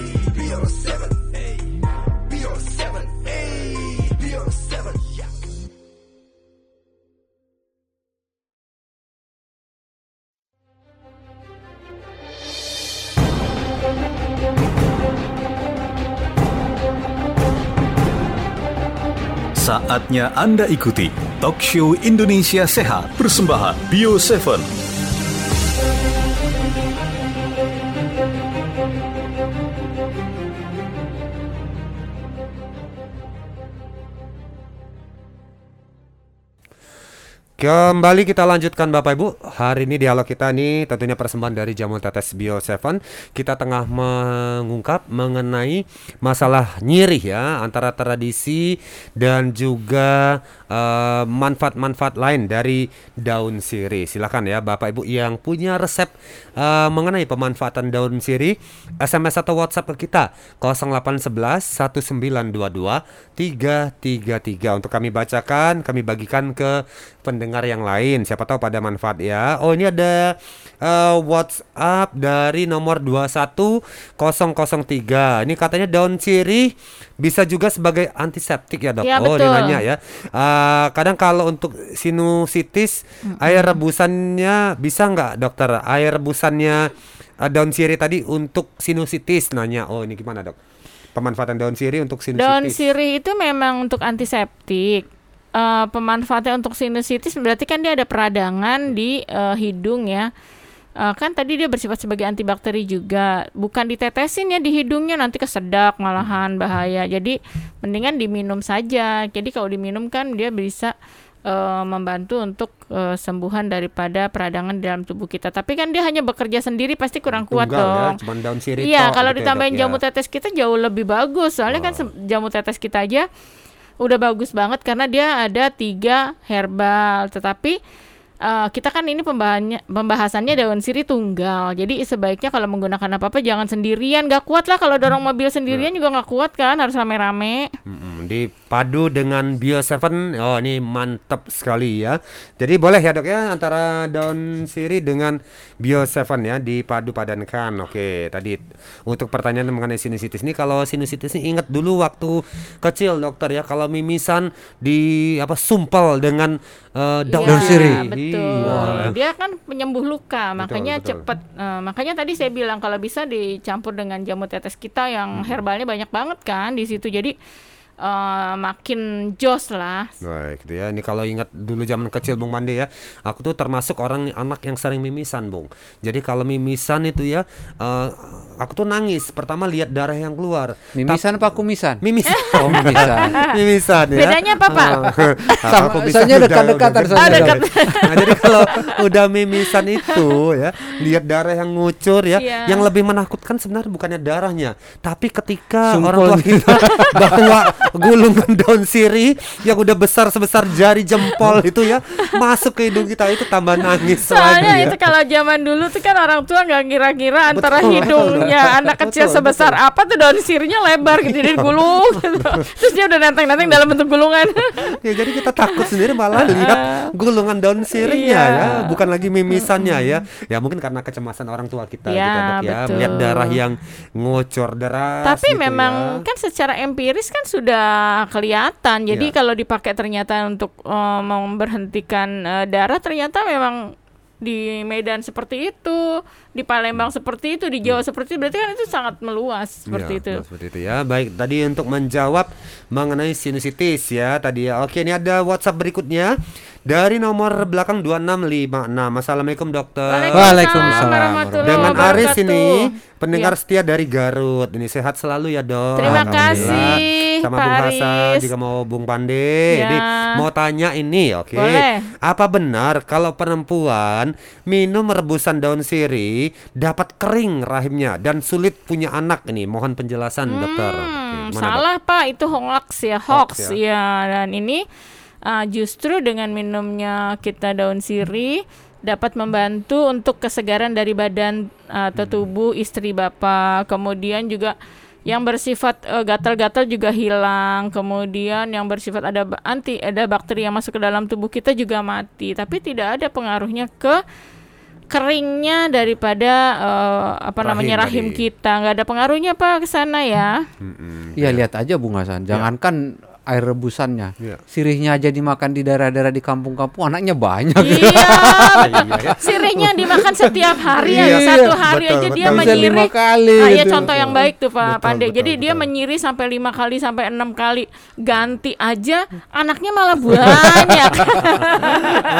Saatnya Anda ikuti Talk Show Indonesia Sehat persembahan Bio 7. Kembali kita lanjutkan Bapak Ibu. Hari ini dialog kita nih tentunya persembahan dari Jamu Tetes Bio 7. Kita tengah mengungkap mengenai masalah nyirih ya antara tradisi dan juga eh, manfaat-manfaat lain dari daun sirih. Silakan ya Bapak Ibu yang punya resep eh, mengenai pemanfaatan daun sirih SMS atau WhatsApp ke kita 0811 1922 333 untuk kami bacakan, kami bagikan ke pendengar yang lain. Siapa tahu pada manfaat ya. Oh, ini ada eh, WhatsApp dari nomor 21003. Ini katanya daun sirih bisa juga sebagai antiseptik ya, Dok. Ya, oh, betul. dia nanya ya. Eh, kadang kalau untuk sinusitis air rebusannya bisa nggak, Dokter? Air rebusannya eh, daun sirih tadi untuk sinusitis nanya. Oh, ini gimana, Dok? Pemanfaatan daun sirih untuk sinusitis. Daun sirih itu memang untuk antiseptik. Eh, pemanfaatnya untuk sinusitis berarti kan dia ada peradangan di eh, hidung ya. Eh, kan tadi dia bersifat sebagai antibakteri juga, bukan ditetesin ya di hidungnya nanti kesedak malahan bahaya. Jadi mendingan diminum saja. Jadi kalau diminum kan dia bisa eh, membantu untuk eh, sembuhan daripada peradangan di dalam tubuh kita. Tapi kan dia hanya bekerja sendiri pasti kurang kuat Tunggal ya, dong. cuman daun sirih Iya, kalau gitu ya, ditambahin Dok, ya. jamu tetes kita jauh lebih bagus. Soalnya kan se- jamu tetes kita aja udah bagus banget karena dia ada tiga herbal. Tetapi eh, kita kan ini pembahannya, pembahasannya daun sirih tunggal. Jadi sebaiknya kalau menggunakan apa-apa jangan sendirian. Gak kuat lah kalau dorong mobil sendirian juga nggak kuat kan. Harus rame-rame. Mm-mm, dipadu dengan Bio 7 oh ini mantap sekali ya jadi boleh ya dok ya antara daun sirih dengan Bio 7 ya dipadu padankan oke tadi untuk pertanyaan mengenai sinusitis ini kalau sinusitis ini ingat dulu waktu kecil dokter ya kalau mimisan di apa sumpel dengan eh, daun Iya, sirih Betul. Iya. Dia kan penyembuh luka, makanya betul. cepet. eh, makanya tadi saya bilang kalau bisa dicampur dengan jamu tetes kita yang herbalnya banyak banget kan di situ. Jadi eh, makin jos lah. Baik, gitu ya. Ini kalau ingat dulu zaman kecil Bung Mandi ya, aku tuh termasuk orang anak yang sering mimisan, Bung. Jadi kalau mimisan itu ya, eh, aku tuh nangis. Pertama lihat darah yang keluar. Mimisan apa kumisan? Mimisan. Oh, mimisan. mimisan ya. Bedanya apa, Pak? Sama- udah- dekat-dekatan soalnya. gede. Nah, jadi kalau udah mimisan itu ya, lihat darah yang ngucur ya, Iya. yang lebih menakutkan sebenarnya bukannya darahnya, tapi ketika Sumpulnya. orang tua kita bawa gulungan daun sirih yang udah besar sebesar jari jempol itu ya, masuk ke hidung kita itu tambah nangis Soalnya lagi ya. itu kalau zaman dulu tuh kan orang tua nggak kira-kira antara Betul, hidungnya anak kecil Betul, sebesar apa tuh daun sirihnya lebar gitu jadi gulung gitu. Terus dia udah nenteng-nenteng dalam bentuk gulungan. ya jadi kita takut sendiri malah lihat gulungan daun sirihnya Iya. ya bukan lagi mimisannya ya ya mungkin karena kecemasan orang tua kita Ya, gitu, Dok, ya betul. melihat darah yang ngocor deras Tapi gitu memang ya. kan secara empiris kan sudah kelihatan. Jadi Iya. kalau dipakai ternyata untuk eh, memberhentikan eh, darah ternyata memang di Medan seperti itu, di Palembang seperti itu, di Jawa seperti itu. Berarti kan itu sangat meluas seperti Ya, itu. betul seperti itu ya. Baik, tadi untuk menjawab mengenai sinusitis ya tadi ya. Oke, ini ada WhatsApp berikutnya dari nomor belakang 2656. Assalamualaikum dokter. Waalaikumsalam warahmatullahi Dengan Aris ini pendengar Iya. setia dari Garut. Ini sehat selalu ya dok. Terima kasih, Sama Pak Bung Hasan juga mau Bung Pande. Ya. Ini mau tanya ini, oke. Boleh. Apa benar kalau perempuan minum rebusan daun sirih dapat kering rahimnya dan sulit punya anak ini? Mohon penjelasan dokter. Oke, Hmm, gimana, Dok? salah Pak, itu hoax ya, hoax, Hoax, ya. Dan ini uh, justru dengan minumnya kita daun sirih dapat membantu untuk kesegaran dari badan uh, atau tubuh istri bapak. Kemudian juga yang bersifat uh, gatal-gatal juga hilang. Kemudian yang bersifat ada anti ada bakteri yang masuk ke dalam tubuh kita juga mati. Tapi tidak ada pengaruhnya ke keringnya daripada uh, apa Rahim namanya rahim tadi. kita. nggak ada pengaruhnya Pak ke sana ya. Iya lihat aja Bung Hasan, jangankan air rebusannya, Iya. sirihnya aja dimakan di daerah-daerah di kampung-kampung, anaknya banyak. Iya, sirihnya dimakan setiap hari ya, Iya, satu hari betul, aja dia betul. Bisa menyirih. lima kali Ah, iya gitu. contoh yang baik tuh Pak Betul, Pandai. betul, Jadi dia betul. menyirih sampai lima kali sampai enam kali ganti aja, anaknya malah banyak.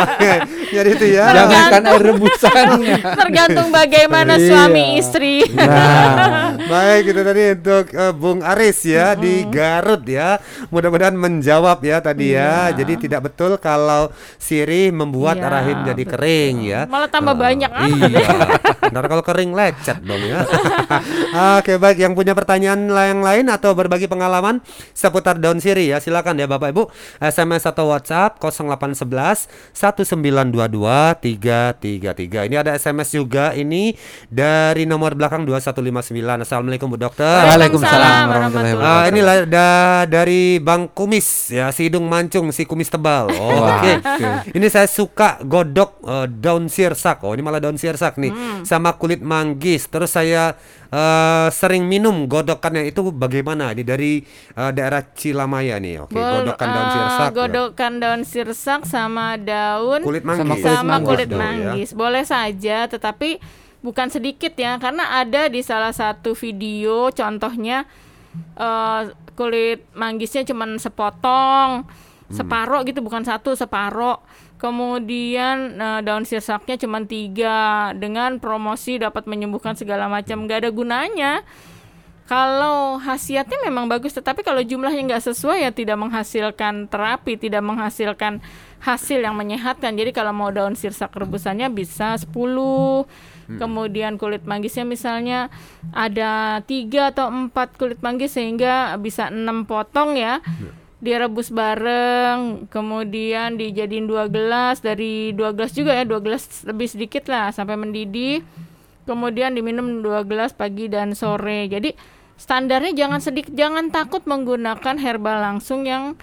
Oke, jadi itu ya. Jangankan air rebusannya. Tergantung bagaimana Iya. suami istri. Nah, Baik itu tadi untuk eh, Bung Aris ya di Garut ya. Mudah-mudahan menjawab ya tadi ya. Jadi tidak betul kalau sirih membuat Iya, rahim jadi kering ya. Malah tambah banyak amat Iya. Ntar kalau kering lecet dong ya. Oke baik yang punya pertanyaan yang lain atau berbagi pengalaman seputar daun sirih ya silakan ya Bapak Ibu SMS atau WhatsApp 0811 1922 333. Ini ada SMS juga ini dari nomor belakang 2159. Assalamualaikum Bu Dokter. Waalaikumsalam warahmatullahi Ah, wabarakatuh. ini lah da- dari Bang Kumis ya, si hidung mancung, si kumis tebal. Oh, Oke. oke. Ini saya suka godok eh, daun sirsak. Oh, ini malah daun sirsak nih. Sama kulit manggis. Terus saya eh, sering minum godokannya itu bagaimana? Ini dari eh, daerah Cilamaya nih. Oke, Bol- godokan daun eh, sirsak. ya. Godokan daun sirsak sama daun Kulit Sama manggis. kulit sama manggis kulit dong, ya. manggis. Boleh saja, tetapi bukan sedikit ya, karena ada di salah satu video contohnya eh, kulit manggisnya cuman sepotong, separoh gitu, bukan satu, separoh. Kemudian eh, daun sirsaknya cuma tiga dengan promosi dapat menyembuhkan segala macam, nggak ada gunanya. Kalau khasiatnya memang bagus, tetapi kalau jumlahnya nggak sesuai ya tidak menghasilkan terapi, tidak menghasilkan hasil yang menyehatkan. Jadi kalau mau daun sirsak rebusannya bisa 10 Kemudian kulit manggisnya misalnya ada tiga atau empat kulit manggis sehingga bisa enam potong ya. Direbus bareng, kemudian dijadiin dua gelas dari dua gelas juga ya, dua gelas lebih sedikit lah sampai mendidih. Kemudian diminum dua gelas pagi dan sore. Jadi standarnya jangan sedikit, jangan takut menggunakan herbal langsung yang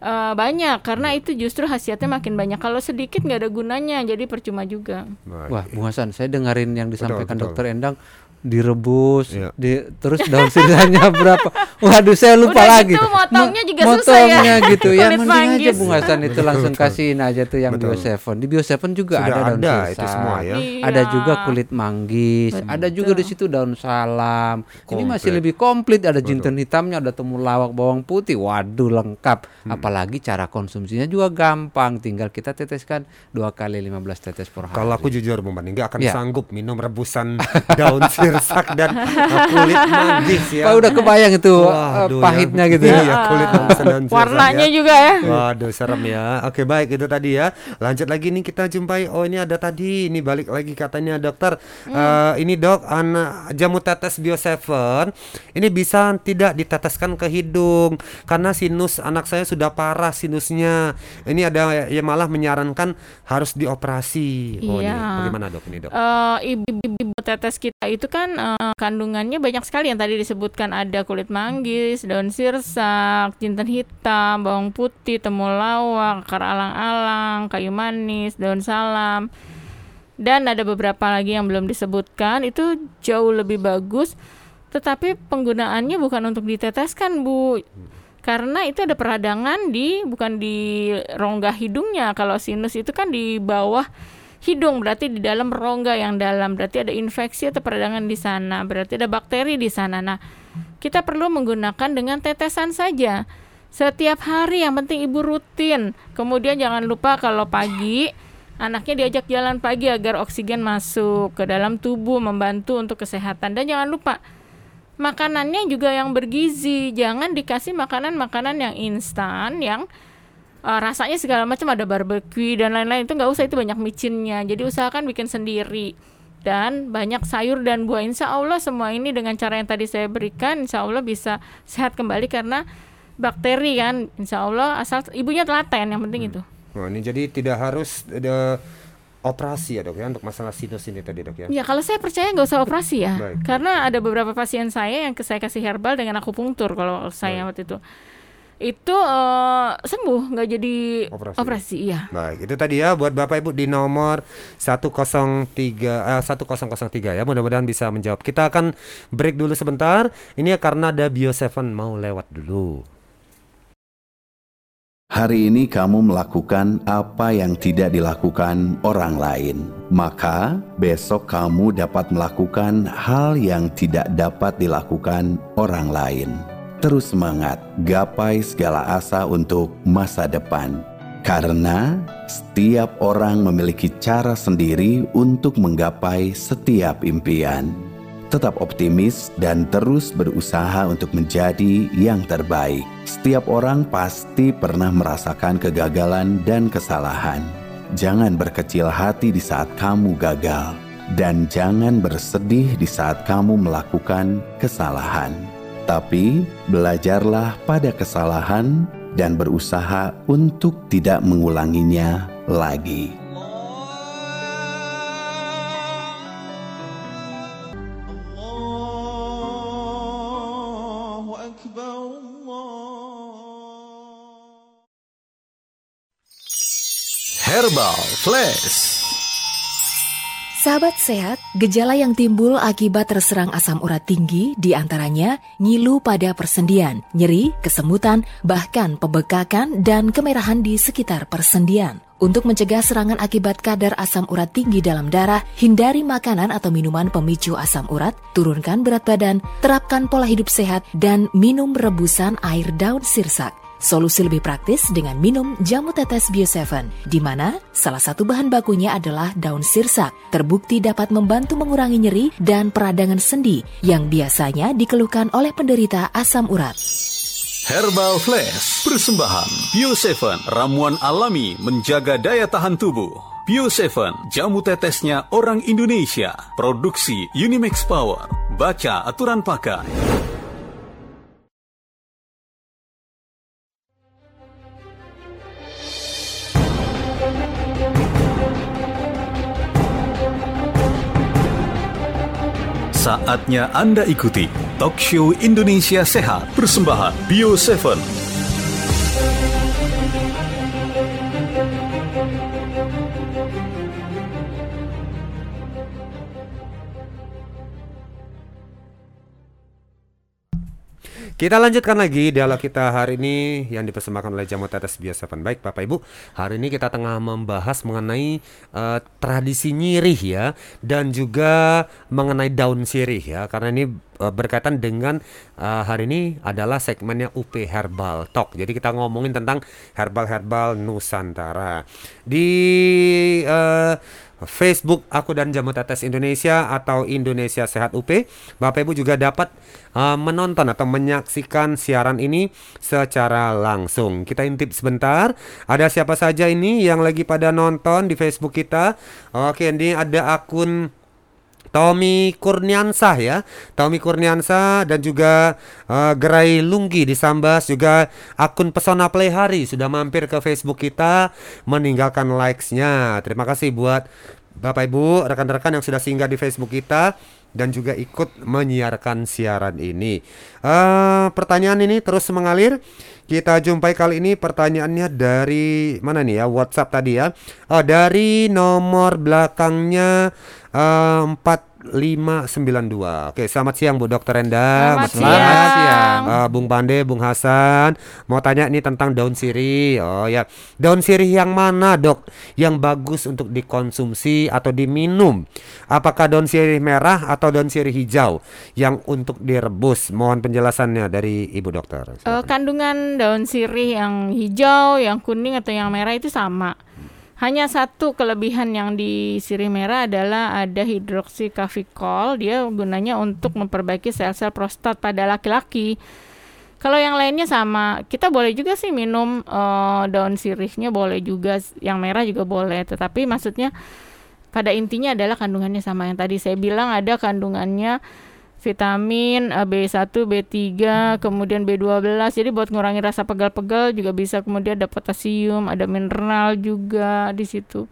eh, banyak karena itu justru khasiatnya makin banyak. Kalau sedikit nggak ada gunanya, jadi percuma juga. Wah, Bung Hasan, saya dengerin yang disampaikan betul. Dokter Endang direbus, Iya. di, terus daun sirihnya berapa? Waduh, saya lupa Udah lagi. gitu, motongnya juga susah ya. motongnya gitu ya, Kulit mending aja manggis. Bung Hasan itu Betul, langsung betul. kasihin aja tuh yang Betul. Bio Seven. Di Bio Seven juga Sudah ada daun ada itu semua ya. Ada Iya. juga kulit manggis, ada juga di situ daun salam. Ini masih lebih komplit, ada jinten hitamnya, ada temulawak, bawang putih. Waduh, lengkap. Hmm. Apalagi cara konsumsinya juga gampang, tinggal kita teteskan dua kali 15 tetes per hari. Kalau aku jujur Bung Pandi nggak akan Ya. sanggup minum rebusan daun sirsak dan uh, kulit manggis ya. Pak udah kebayang itu Waduh, eh, pahitnya ya. gitu ya. Iya, kulit daun sirsak Warnanya ya. juga ya. Waduh serem ya. Oke baik itu tadi ya. Lanjut lagi nih kita jumpai. Oh ini ada tadi. Ini balik lagi katanya dokter. Eh, ini dok anak jamu tetes Bio Seven. Ini bisa tidak diteteskan ke hidung karena sinus anak saya sudah parah sinusnya. Ini ada yang malah menyarankan harus dioperasi. Oh ini Iya. bagaimana dok ini dok? Eh, ibu-ibu tetes kita itu kan eh, kandungannya banyak sekali yang tadi disebutkan ada kulit manggis, daun sirsak, jinten hitam, bawang putih, temulawak, akar alang-alang, kayu manis, daun salam. Dan ada beberapa lagi yang belum disebutkan itu jauh lebih bagus tetapi penggunaannya bukan untuk diteteskan, Bu. Karena itu ada peradangan di bukan di rongga hidungnya. Kalau sinus itu kan di bawah hidung, berarti di dalam rongga yang dalam, berarti ada infeksi atau peradangan di sana, berarti ada bakteri di sana. Nah, kita perlu menggunakan dengan tetesan saja. Setiap hari yang penting ibu rutin. Kemudian jangan lupa kalau pagi anaknya diajak jalan pagi agar oksigen masuk ke dalam tubuh membantu untuk kesehatan dan jangan lupa makanannya juga yang bergizi. Jangan dikasih makanan-makanan yang instan yang uh, rasanya segala macam ada barbecue dan lain-lain itu nggak usah itu banyak micinnya. Jadi usahakan bikin sendiri dan banyak sayur dan buah. Insya Allah semua ini dengan cara yang tadi saya berikan, insya Allah bisa sehat kembali karena bakteri kan, insya Allah asal ibunya telaten yang penting hmm. itu. Nah, ini jadi tidak harus ada operasi ya dok ya untuk masalah sinus ini tadi dok ya? Ya kalau saya percaya nggak usah operasi ya, Baik. karena ada beberapa pasien saya yang saya kasih herbal dengan akupunktur kalau saya Baik. waktu itu itu uh, sembuh nggak jadi operasi. operasi iya. Baik, itu tadi ya buat Bapak Ibu di nomor 103 eh, 1003 ya. Mudah-mudahan bisa menjawab. Kita akan break dulu sebentar. Ini ya karena ada Bio 7 mau lewat dulu. Hari ini kamu melakukan apa yang tidak dilakukan orang lain, maka besok kamu dapat melakukan hal yang tidak dapat dilakukan orang lain. Terus semangat, gapai segala asa untuk masa depan, karena setiap orang memiliki cara sendiri untuk menggapai setiap impian. Tetap optimis dan terus berusaha untuk menjadi yang terbaik. Setiap orang pasti pernah merasakan kegagalan dan kesalahan. Jangan berkecil hati di saat kamu gagal, dan jangan bersedih di saat kamu melakukan kesalahan. Tapi belajarlah pada kesalahan dan berusaha untuk tidak mengulanginya lagi. Herbal Flash. Sahabat sehat, gejala yang timbul akibat terserang asam urat tinggi di antaranya ngilu pada persendian, nyeri, kesemutan, bahkan pembekakan dan kemerahan di sekitar persendian. Untuk mencegah serangan akibat kadar asam urat tinggi dalam darah, hindari makanan atau minuman pemicu asam urat, turunkan berat badan, terapkan pola hidup sehat, dan minum rebusan air daun sirsak. Solusi lebih praktis dengan minum jamu tetes Bio 7, di mana salah satu bahan bakunya adalah daun sirsak, terbukti dapat membantu mengurangi nyeri dan peradangan sendi yang biasanya dikeluhkan oleh penderita asam urat. Herbal Flash, persembahan Bio 7, ramuan alami menjaga daya tahan tubuh. Bio 7, jamu tetesnya orang Indonesia. Produksi Unimax Power. Baca aturan pakai. Saatnya Anda ikuti Talk Show Indonesia Sehat persembahan Bio 7 Kita lanjutkan lagi dialog kita hari ini yang dipersembahkan oleh Jamu Tetes Biasa Baik Bapak Ibu, hari ini kita tengah membahas mengenai uh, tradisi nyirih ya dan juga mengenai daun sirih ya karena ini uh, berkaitan dengan uh, hari ini adalah segmennya UP Herbal Talk. Jadi kita ngomongin tentang herbal-herbal Nusantara. Di uh, Facebook aku dan Jamu Tetes Indonesia atau Indonesia Sehat UP. Bapak Ibu juga dapat uh, menonton atau menyaksikan siaran ini secara langsung. Kita intip sebentar. Ada siapa saja ini yang lagi pada nonton di Facebook kita? Oke, ini ada akun Tommy Kurniansah ya Tommy Kurniansah dan juga uh, Gerai Lunggi di Sambas juga akun Pesona Play Hari sudah mampir ke Facebook kita meninggalkan likes-nya terima kasih buat Bapak Ibu rekan-rekan yang sudah singgah di Facebook kita dan juga ikut menyiarkan siaran ini. Uh, pertanyaan ini terus mengalir. Kita jumpai kali ini pertanyaannya dari mana nih ya? WhatsApp tadi ya. Oh, dari nomor belakangnya uh, 4 4592. Oke, selamat siang Bu Dokter Endang. Selamat siang. siang. Eh, Bung Pande, Bung Hasan, mau tanya ini tentang daun sirih. Oh ya, daun sirih yang mana dok? Yang bagus untuk dikonsumsi atau diminum? Apakah daun sirih merah atau daun sirih hijau yang untuk direbus? Mohon penjelasannya dari Ibu Dokter. Eh, kandungan daun sirih yang hijau, yang kuning atau yang merah itu sama. Hanya satu kelebihan yang di sirih merah adalah ada hidroksikafikol. Dia gunanya untuk memperbaiki sel-sel prostat pada laki-laki. Kalau yang lainnya sama, kita boleh juga sih minum eh, daun sirihnya boleh juga, yang merah juga boleh. Tetapi maksudnya pada intinya adalah kandungannya sama yang tadi saya bilang ada kandungannya vitamin eh, B1, B3, kemudian B12. Jadi buat ngurangi rasa pegal-pegal juga bisa kemudian ada potasium, ada mineral juga di situ.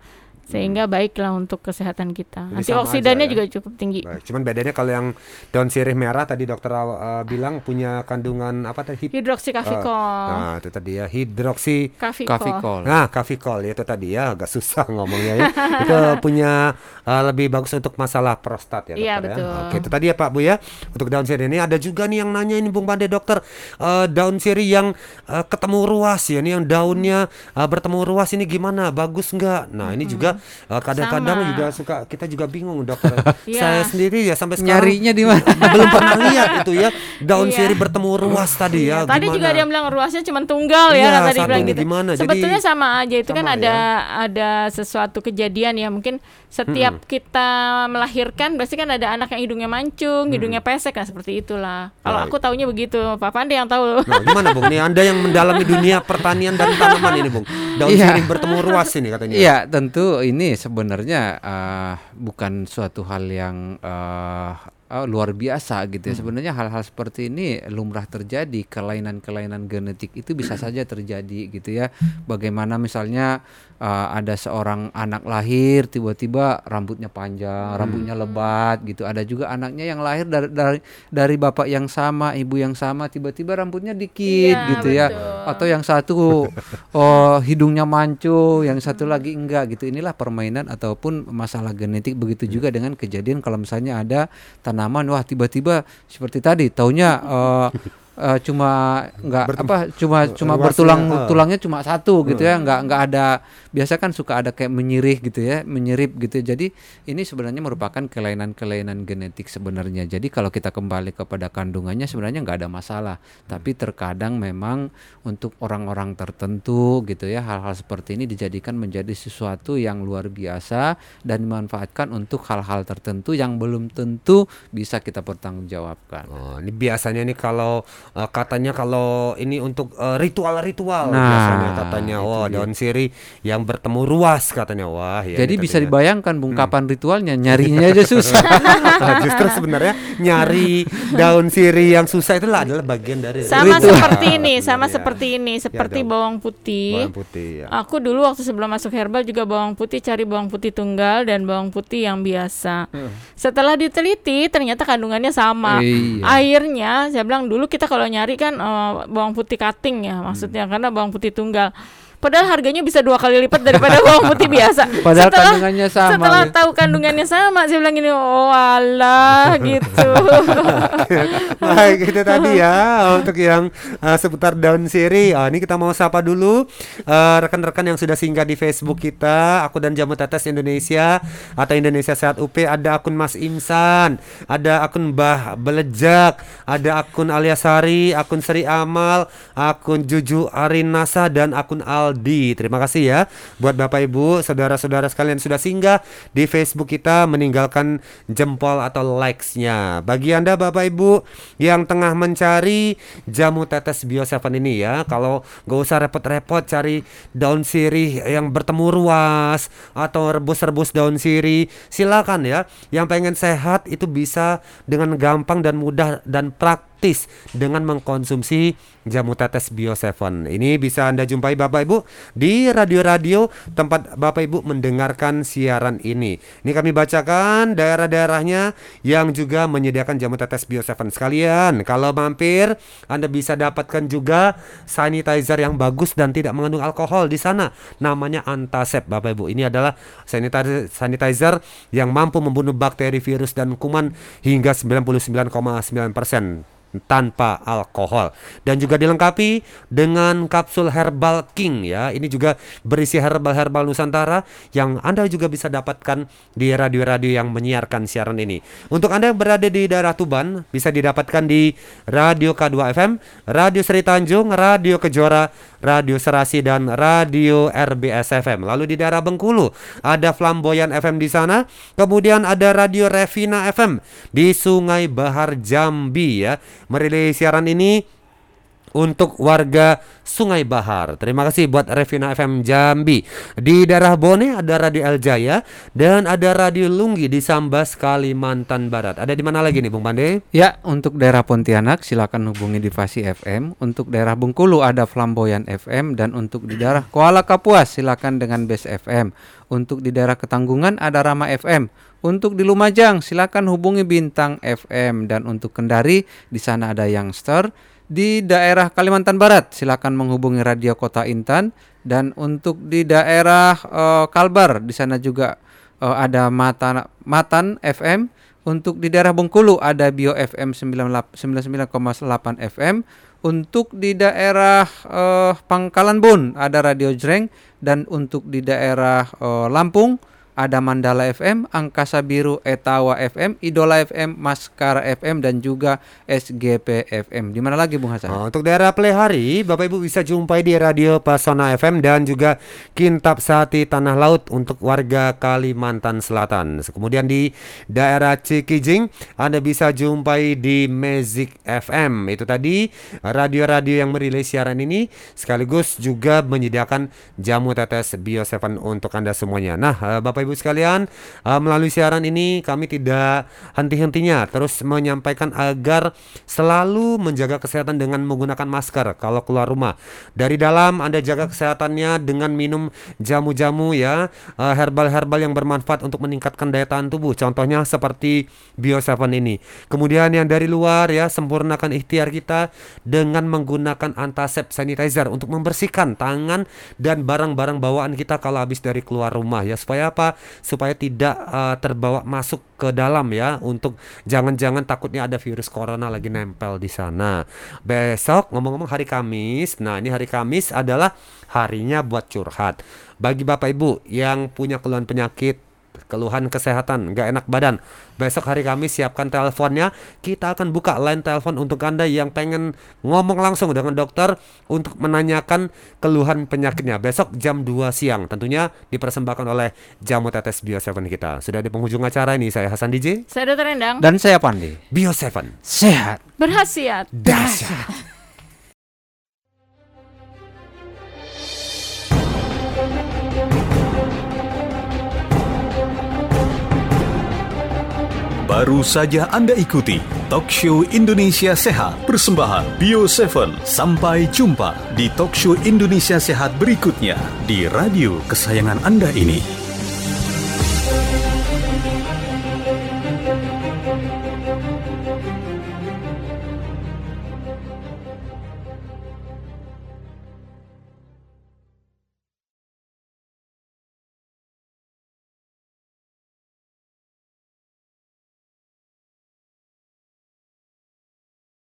Sehingga baiklah untuk kesehatan kita. Jadi Antioksidannya aja ya? juga cukup tinggi. Baik, cuman bedanya kalau yang daun sirih merah tadi dokter uh, bilang punya kandungan apa tadi? Hid- Hidroksikafikol. nah, itu tadi ya hidroksi Kafikol. Kafikol. Nah, kafikol ya itu tadi ya agak susah ngomongnya ya. itu punya uh, lebih bagus untuk masalah prostat ya dokter Iya, ya. betul. Oke, itu tadi ya Pak Bu ya. Untuk daun sirih ini ada juga nih yang nanya ini Bung Pande dokter uh, daun sirih yang uh, ketemu ruas ya ini yang daunnya uh, bertemu ruas ini gimana? Bagus nggak? Nah, ini juga uh, kadang-kadang Sama. juga suka kita juga bingung dokter. Iya. Saya sendiri ya sampai sekarang Nyarinya di mana? belum pernah lihat itu ya daun Iya. sirih bertemu ruas tadi ya. Tadi Gimana? juga dia bilang ruasnya cuma tunggal Iya, ya kan tadi bilang gitu. gimana? Jadi- Sebetulnya sama aja itu kan Sama ada ya. ada sesuatu kejadian ya mungkin setiap kita melahirkan berarti kan ada anak yang hidungnya mancung, hidungnya pesek kan seperti itulah. Kalau aku taunya begitu, Pak Pande yang tahu. Nah, gimana Bung? Nih Anda yang mendalami dunia pertanian dan tanaman ini, Bung. Daun Iya. sirih bertemu ruas ini katanya. Iya, tentu ini sebenarnya eh, bukan suatu hal yang eh, eh, luar biasa gitu ya. Sebenarnya hal-hal seperti ini lumrah terjadi. Kelainan-kelainan genetik itu bisa saja terjadi gitu ya. Bagaimana misalnya eh, ada seorang anak lahir tiba-tiba rambutnya panjang, rambutnya lebat gitu. Ada juga anaknya yang lahir dari dari dari bapak yang sama, ibu yang sama, tiba-tiba rambutnya dikit Iya, gitu ya. betul. Atau yang satu oh hidungnya mancung, yang satu lagi enggak gitu. Inilah permainan ataupun masalah genetik begitu juga dengan kejadian kalau misalnya ada tanaman wah tiba-tiba seperti tadi taunya eh, eh, cuma enggak apa cuma cuma ruasnya, bertulang eh. tulangnya cuma satu gitu ya enggak enggak ada biasa kan suka ada kayak menyirih gitu ya menyirip gitu. Jadi ini sebenarnya merupakan kelainan-kelainan genetik sebenarnya. Jadi kalau kita kembali kepada kandungannya sebenarnya enggak ada masalah. Tapi terkadang memang untuk orang-orang tertentu gitu ya hal-hal seperti ini dijadikan menjadi sesuatu yang luar biasa dan dimanfaatkan untuk hal-hal tertentu yang belum tentu bisa kita pertanggungjawabkan. Oh, ini biasanya nih kalau uh, katanya kalau ini untuk uh, ritual-ritual Nah, biasanya katanya wah dia. daun sirih yang bertemu ruas katanya wah ya Jadi bisa katanya. dibayangkan Bung kapan ritualnya nyarinya aja susah. Nah, justru sebenarnya nyari daun sirih yang susah itu adalah bagian dari sama ritual. seperti ini, sama Iya. seperti ini, seperti dong. bawang putih. Bawang putih ya. Aku dulu waktu sebelum masuk herbal juga bawang putih cari bawang putih tunggal dan bawang putih yang biasa. Setelah diteliti ternyata kandungannya sama. Iya. Akhirnya saya bilang dulu kita kalau nyari kan eh, bawang putih cutting ya maksudnya karena bawang putih tunggal. Padahal harganya bisa dua kali lipat daripada bawang putih biasa. Padahal kandungannya sama, Setelah gitu. tahu kandungannya sama, saya bilang gini, oh alah gitu. Baik itu tadi ya untuk yang uh, seputar daun sirih. Oh, ini kita mau sapa dulu uh, rekan-rekan yang sudah singgah di Facebook kita, aku dan Jamu Tetes Indonesia atau Indonesia Sehat UP. Ada akun Mas Imsan, ada akun Mbah Belejak, ada akun Aliasari, akun Sri Amal, akun Juju Arinasa dan akun Aldi. Terima kasih ya buat Bapak Ibu, saudara-saudara sekalian sudah singgah di Facebook kita meninggalkan jempol atau likes-nya. Bagi Anda Bapak Ibu yang tengah mencari jamu tetes Bio 7 ini ya, kalau nggak usah repot-repot cari daun sirih yang bertemu ruas atau rebus-rebus daun sirih, silakan ya. Yang pengen sehat itu bisa dengan gampang dan mudah dan praktis dengan mengkonsumsi jamu tetes Bio 7. Ini bisa Anda jumpai Bapak Ibu di radio-radio tempat Bapak Ibu mendengarkan siaran ini. Ini kami bacakan daerah-daerahnya yang juga menyediakan jamu tetes Bio 7 sekalian. Kalau mampir Anda bisa dapatkan juga sanitizer yang bagus dan tidak mengandung alkohol di sana. Namanya Antasep Bapak Ibu. Ini adalah sanitizer sanitizer yang mampu membunuh bakteri, virus dan kuman hingga 99,9% tanpa alkohol dan juga dilengkapi dengan kapsul Herbal King ya. Ini juga berisi herbal-herbal Nusantara yang Anda juga bisa dapatkan di radio-radio yang menyiarkan siaran ini. Untuk Anda yang berada di daerah Tuban bisa didapatkan di Radio K2 FM, Radio Seri Tanjung, Radio Kejora, Radio Serasi dan Radio RBS FM. Lalu di daerah Bengkulu ada Flamboyan FM di sana, kemudian ada Radio Revina FM di Sungai Bahar Jambi ya merilis siaran ini untuk warga Sungai Bahar. Terima kasih buat Revina FM Jambi. Di daerah Bone ada Radio El Jaya dan ada Radio Lunggi di Sambas Kalimantan Barat. Ada di mana lagi nih Bung Pande? Ya, untuk daerah Pontianak silakan hubungi di Fasi FM. Untuk daerah Bengkulu ada Flamboyan FM dan untuk di daerah Kuala Kapuas silakan dengan Base FM. Untuk di daerah Ketanggungan ada Rama FM. Untuk di Lumajang silakan hubungi Bintang FM dan untuk Kendari di sana ada Youngster. Di daerah Kalimantan Barat silakan menghubungi Radio Kota Intan dan untuk di daerah uh, Kalbar di sana juga uh, ada Matan Matan FM. Untuk di daerah Bengkulu ada Bio FM 99,8 FM. Untuk di daerah uh, Pangkalan Bun ada Radio Jreng dan untuk di daerah uh, Lampung ada Mandala FM, Angkasa Biru, Etawa FM, Idola FM, Maskara FM dan juga SGP FM. Di mana lagi Bung Hasan? Oh, untuk daerah Plehari, Bapak Ibu bisa jumpai di Radio Pasona FM dan juga Kintab Sati Tanah Laut untuk warga Kalimantan Selatan. Kemudian di daerah Cikijing, Anda bisa jumpai di Magic FM. Itu tadi radio-radio yang merilis siaran ini sekaligus juga menyediakan jamu tetes Bio 7 untuk Anda semuanya. Nah, eh, Bapak Ibu Ibu sekalian, uh, melalui siaran ini kami tidak henti-hentinya terus menyampaikan agar selalu menjaga kesehatan dengan menggunakan masker kalau keluar rumah. Dari dalam Anda jaga kesehatannya dengan minum jamu-jamu ya, uh, herbal-herbal yang bermanfaat untuk meningkatkan daya tahan tubuh. Contohnya seperti Bio 7 ini. Kemudian yang dari luar ya, sempurnakan ikhtiar kita dengan menggunakan antasep sanitizer untuk membersihkan tangan dan barang-barang bawaan kita kalau habis dari keluar rumah ya supaya apa? Supaya tidak uh, terbawa masuk ke dalam ya untuk jangan-jangan takutnya ada virus corona lagi nempel di sana. Besok ngomong-ngomong hari Kamis. Nah, ini hari Kamis adalah harinya buat curhat. Bagi Bapak Ibu yang punya keluhan penyakit keluhan kesehatan, nggak enak badan. Besok hari Kamis siapkan teleponnya. Kita akan buka line telepon untuk Anda yang pengen ngomong langsung dengan dokter untuk menanyakan keluhan penyakitnya. Besok jam 2 siang tentunya dipersembahkan oleh Jamu Tetes Bio 7 kita. Sudah di penghujung acara ini saya Hasan DJ. Saya Dr. Endang. Dan saya Pandi. Bio 7. Sehat. Berhasiat. Dahsyat. Baru saja Anda ikuti Talk Show Indonesia Sehat persembahan Bio 7. Sampai jumpa di Talk Show Indonesia Sehat berikutnya di radio kesayangan Anda ini.